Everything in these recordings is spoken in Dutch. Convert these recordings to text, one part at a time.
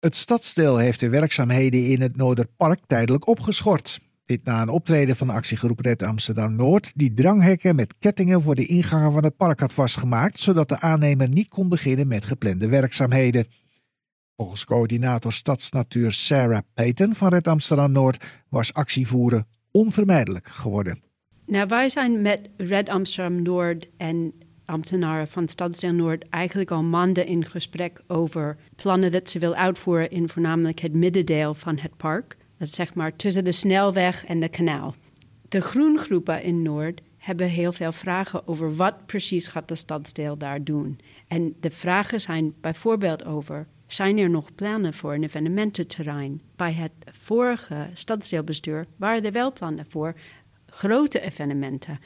Het stadsdeel heeft de werkzaamheden in het Noorderpark tijdelijk opgeschort. Dit na een optreden van de actiegroep Red Amsterdam Noord, die dranghekken met kettingen voor de ingangen van het park had vastgemaakt, zodat de aannemer niet kon beginnen met geplande werkzaamheden. Volgens coördinator Stadsnatuur Sarah Payton van Red Amsterdam Noord was actievoeren onvermijdelijk geworden. Nou, wij zijn met Red Amsterdam Noord en ambtenaren van Stadsdeel Noord eigenlijk al maanden in gesprek over plannen dat ze wil uitvoeren in voornamelijk het middendeel van het park. Dat zeg maar tussen de snelweg en de kanaal. De groengroepen in Noord hebben heel veel vragen over wat precies gaat de stadsdeel daar doen. En de vragen zijn bijvoorbeeld over zijn er nog plannen voor een evenemententerrein? Bij het vorige stadsdeelbestuur waren er wel plannen voor grote evenementen.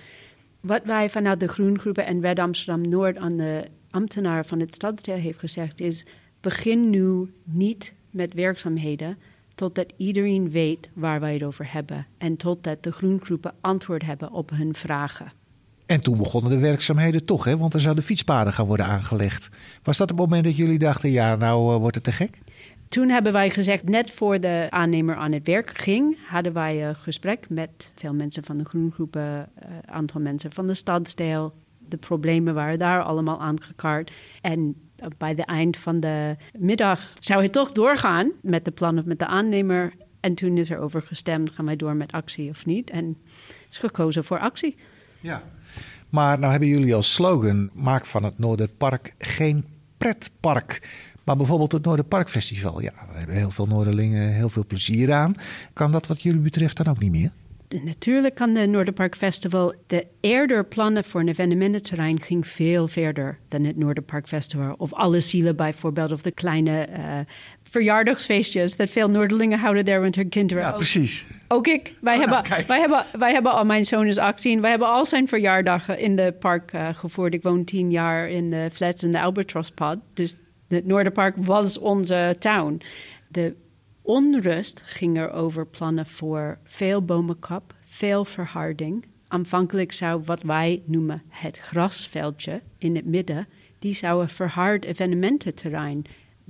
Wat wij vanuit de Groengroepen en Red Amsterdam Noord aan de ambtenaren van het stadsdeel heeft gezegd is: begin nu niet met werkzaamheden totdat iedereen weet waar wij het over hebben en totdat de groengroepen antwoord hebben op hun vragen. En toen begonnen de werkzaamheden toch, hè? want er zouden fietspaden gaan worden aangelegd. Was dat het moment dat jullie dachten, ja, nou uh, wordt het te gek? Toen hebben wij gezegd, net voor de aannemer aan het werk ging, hadden wij een gesprek met veel mensen van de groengroepen, een uh, aantal mensen van de stadsdeel. De problemen waren daar allemaal aangekaart. En bij het eind van de middag zou het toch doorgaan met de plannen met de aannemer. En toen is er over gestemd, gaan wij door met actie of niet? En is gekozen voor actie. Ja, maar nou hebben jullie als slogan: maak van het Noorderpark geen pretpark. Maar bijvoorbeeld het Noorderparkfestival, ja, daar hebben heel veel Noorderlingen heel veel plezier aan. Kan dat wat jullie betreft dan ook niet meer? Natuurlijk kan de Noorderpark Festival. De eerder plannen voor een evenemententerrein ging veel verder dan het Noorderpark Festival. Of alle zielen bijvoorbeeld, of de kleine uh, verjaardagsfeestjes dat veel Noorderlingen houden daar met hun kinderen. Ja, precies. Ook ik. Wij, oh, hebben, nou, wij, hebben, wij hebben al mijn zoon is 18. Wij hebben al zijn verjaardagen in de park uh, gevoerd. Ik woon tien jaar in de flats in de Albatrospad. Dus het Noorderpark was onze town. De onrust ging er over plannen voor veel bomenkap, veel verharding. Aanvankelijk zou wat wij noemen het grasveldje in het midden, die zou een verhard evenemententerrein.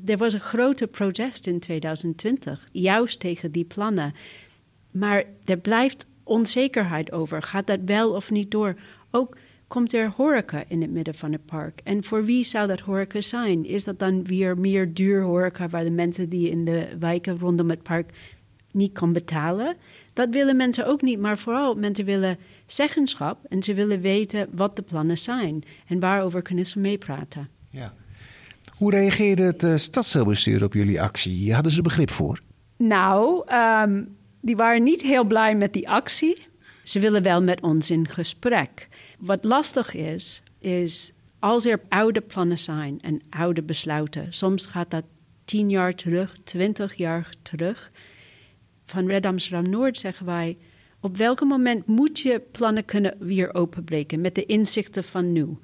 Er was een grote protest in 2020, juist tegen die plannen. Maar er blijft onzekerheid over. Gaat dat wel of niet door? Ook komt er horeca in het midden van het park. En voor wie zou dat horeca zijn? Is dat dan weer meer duur horeca waar de mensen die in de wijken rondom het park niet kan betalen? Dat willen mensen ook niet, maar vooral mensen willen zeggenschap en ze willen weten wat de plannen zijn en waarover kunnen ze meepraten. Ja. Hoe reageerde het uh, stadsdeelbestuur op jullie actie? Hadden ze begrip voor? Nou, um, die waren niet heel blij met die actie. Ze willen wel met ons in gesprek. Wat lastig is, is als er oude plannen zijn en oude besluiten, soms gaat dat tien jaar terug, twintig jaar terug. Van Red Amsterdam Noord zeggen wij, op welk moment moet je plannen kunnen weer openbreken met de inzichten van nu?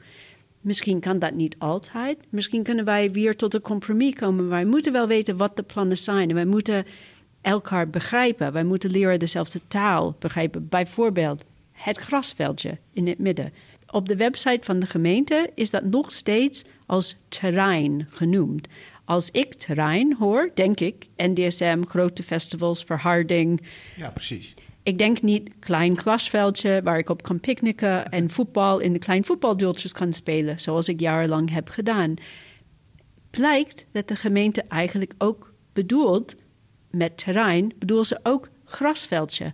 Misschien kan dat niet altijd. Misschien kunnen wij weer tot een compromis komen. Wij moeten wel weten wat de plannen zijn. En wij moeten elkaar begrijpen. Wij moeten leren dezelfde taal begrijpen. Bijvoorbeeld, het grasveldje in het midden. Op de website van de gemeente is dat nog steeds als terrein genoemd. Als ik terrein hoor, denk ik NDSM, grote festivals, verharding. Ja, precies. Ik denk niet klein grasveldje waar ik op kan picknicken en voetbal in de klein voetbaldoeltjes kan spelen, zoals ik jarenlang heb gedaan. Blijkt dat de gemeente eigenlijk ook bedoelt met terrein, bedoelt ze ook grasveldje.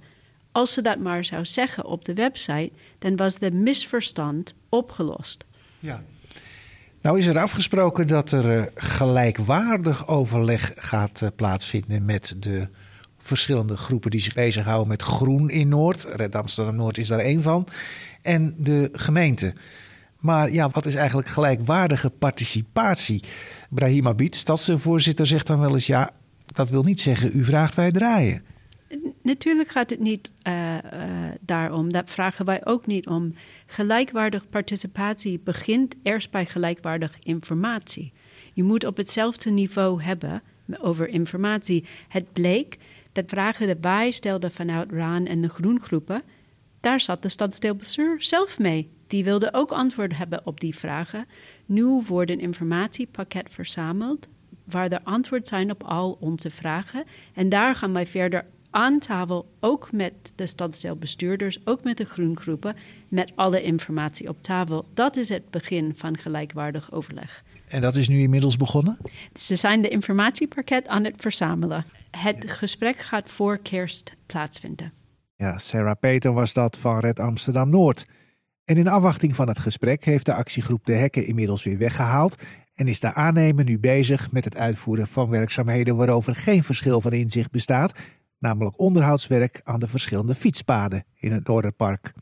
Als ze dat maar zou zeggen op de website, dan was de misverstand opgelost. Ja. Nou is er afgesproken dat er uh, gelijkwaardig overleg gaat uh, plaatsvinden met de verschillende groepen die zich bezighouden met groen in Noord. Red Amsterdam Noord is daar één van. En de gemeente. Maar ja, wat is eigenlijk gelijkwaardige participatie? Brahim Abid, stadsvoorzitter, zegt dan wel eens: ja, dat wil niet zeggen, u vraagt wij draaien. Natuurlijk gaat het niet uh, uh, daarom. Dat vragen wij ook niet om. Gelijkwaardig participatie begint eerst bij gelijkwaardig informatie. Je moet op hetzelfde niveau hebben over informatie. Het bleek dat vragen de wij stelden vanuit RAN en de groengroepen, daar zat de stadsdeelbestuur zelf mee. Die wilde ook antwoord hebben op die vragen. Nu wordt een informatiepakket verzameld waar er antwoord zijn op al onze vragen. En daar gaan wij verder aan tafel, ook met de stadsdeelbestuurders, ook met de groengroepen, met alle informatie op tafel. Dat is het begin van gelijkwaardig overleg. En dat is nu inmiddels begonnen? Ze zijn de informatiepakket aan het verzamelen. Het gesprek gaat voor kerst plaatsvinden. Ja, Sarah Peter was dat van Red Amsterdam Noord. En in afwachting van het gesprek heeft de actiegroep de hekken inmiddels weer weggehaald en is de aannemer nu bezig met het uitvoeren van werkzaamheden waarover geen verschil van inzicht bestaat, namelijk onderhoudswerk aan de verschillende fietspaden in het Noorderpark.